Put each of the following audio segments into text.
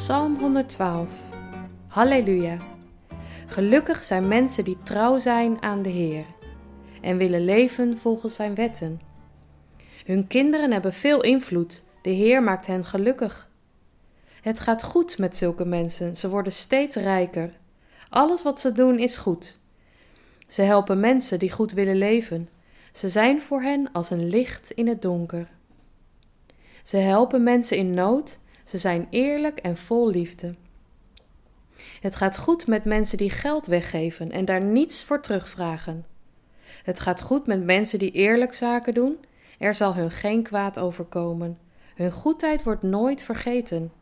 Psalm 112. Halleluja. Gelukkig zijn mensen die trouw zijn aan de Heer en willen leven volgens zijn wetten. Hun kinderen hebben veel invloed. De Heer maakt hen gelukkig. Het gaat goed met zulke mensen. Ze worden steeds rijker. Alles wat ze doen is goed. Ze helpen mensen die goed willen leven. Ze zijn voor hen als een licht in het donker. Ze helpen mensen in nood ze zijn eerlijk en vol liefde. Het gaat goed met mensen die geld weggeven en daar niets voor terugvragen. Het gaat goed met mensen die eerlijk zaken doen. Er zal hun geen kwaad overkomen. Hun goedheid wordt nooit vergeten.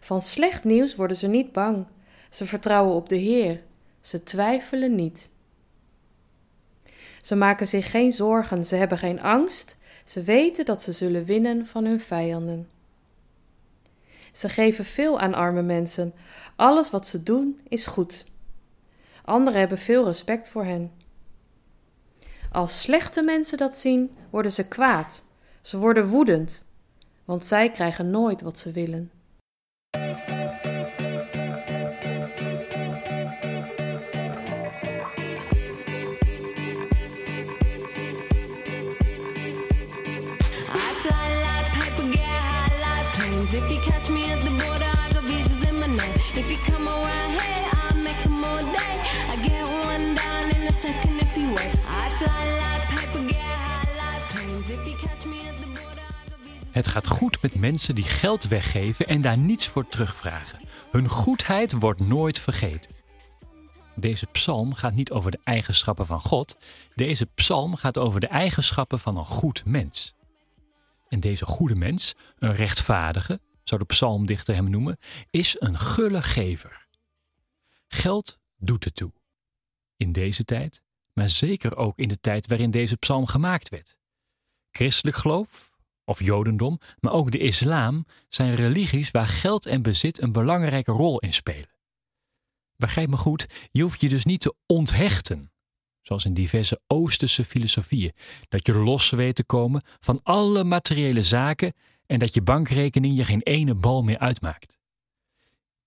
Van slecht nieuws worden ze niet bang. Ze vertrouwen op de Heer. Ze twijfelen niet. Ze maken zich geen zorgen, ze hebben geen angst. Ze weten dat ze zullen winnen van hun vijanden. Ze geven veel aan arme mensen. Alles wat ze doen is goed. Anderen hebben veel respect voor hen. Als slechte mensen dat zien, worden ze kwaad. Ze worden woedend, want zij krijgen nooit wat ze willen. Het gaat goed met mensen die geld weggeven en daar niets voor terugvragen. Hun goedheid wordt nooit vergeten. Deze psalm gaat niet over de eigenschappen van God. Deze psalm gaat over de eigenschappen van een goed mens. En deze goede mens, een rechtvaardige, zou de psalmdichter hem noemen, is een gulle gever. Geld doet het toe. In deze tijd, maar zeker ook in de tijd waarin deze psalm gemaakt werd. Christelijk geloof, of Jodendom, maar ook de islam zijn religies waar geld en bezit een belangrijke rol in spelen. Begrijp me goed, je hoeft je dus niet te onthechten zoals in diverse Oosterse filosofieën, dat je los weet te komen van alle materiële zaken en dat je bankrekening je geen ene bal meer uitmaakt.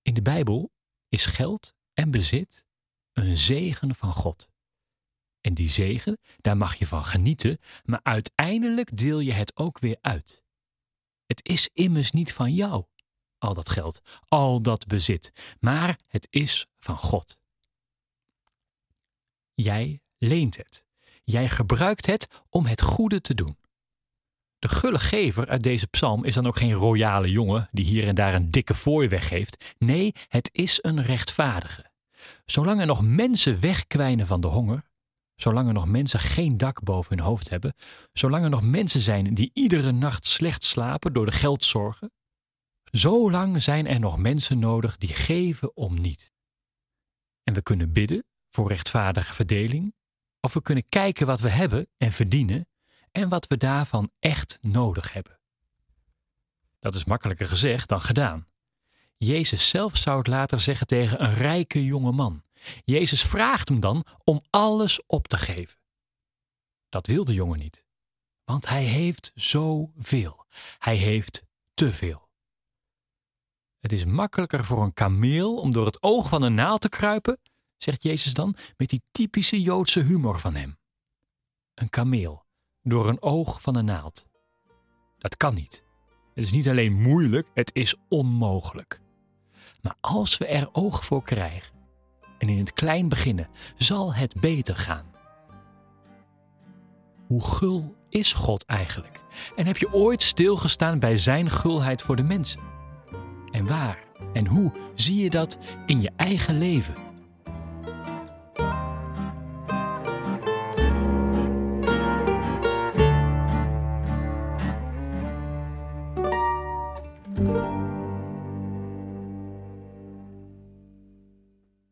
In de Bijbel is geld en bezit een zegen van God. En die zegen, daar mag je van genieten, maar uiteindelijk deel je het ook weer uit. Het is immers niet van jou, al dat geld, al dat bezit, maar het is van God. Jij leent het. Jij gebruikt het om het goede te doen. De gulle gever uit deze psalm is dan ook geen royale jongen die hier en daar een dikke fooi weggeeft. Nee, het is een rechtvaardige. Zolang er nog mensen wegkwijnen van de honger, zolang er nog mensen geen dak boven hun hoofd hebben, zolang er nog mensen zijn die iedere nacht slecht slapen door de geldzorgen, zolang zijn er nog mensen nodig die geven om niet. En we kunnen bidden voor rechtvaardige verdeling, of we kunnen kijken wat we hebben en verdienen en wat we daarvan echt nodig hebben. Dat is makkelijker gezegd dan gedaan. Jezus zelf zou het later zeggen tegen een rijke jonge man. Jezus vraagt hem dan om alles op te geven. Dat wil de jongen niet, want hij heeft zoveel. Hij heeft te veel. Het is makkelijker voor een kameel om door het oog van een naald te kruipen zegt Jezus dan met die typische Joodse humor van hem. Een kameel, door een oog van een naald. Dat kan niet. Het is niet alleen moeilijk, het is onmogelijk. Maar als we er oog voor krijgen en in het klein beginnen, zal het beter gaan. Hoe gul is God eigenlijk? En heb je ooit stilgestaan bij Zijn gulheid voor de mensen? En waar en hoe zie je dat in je eigen leven?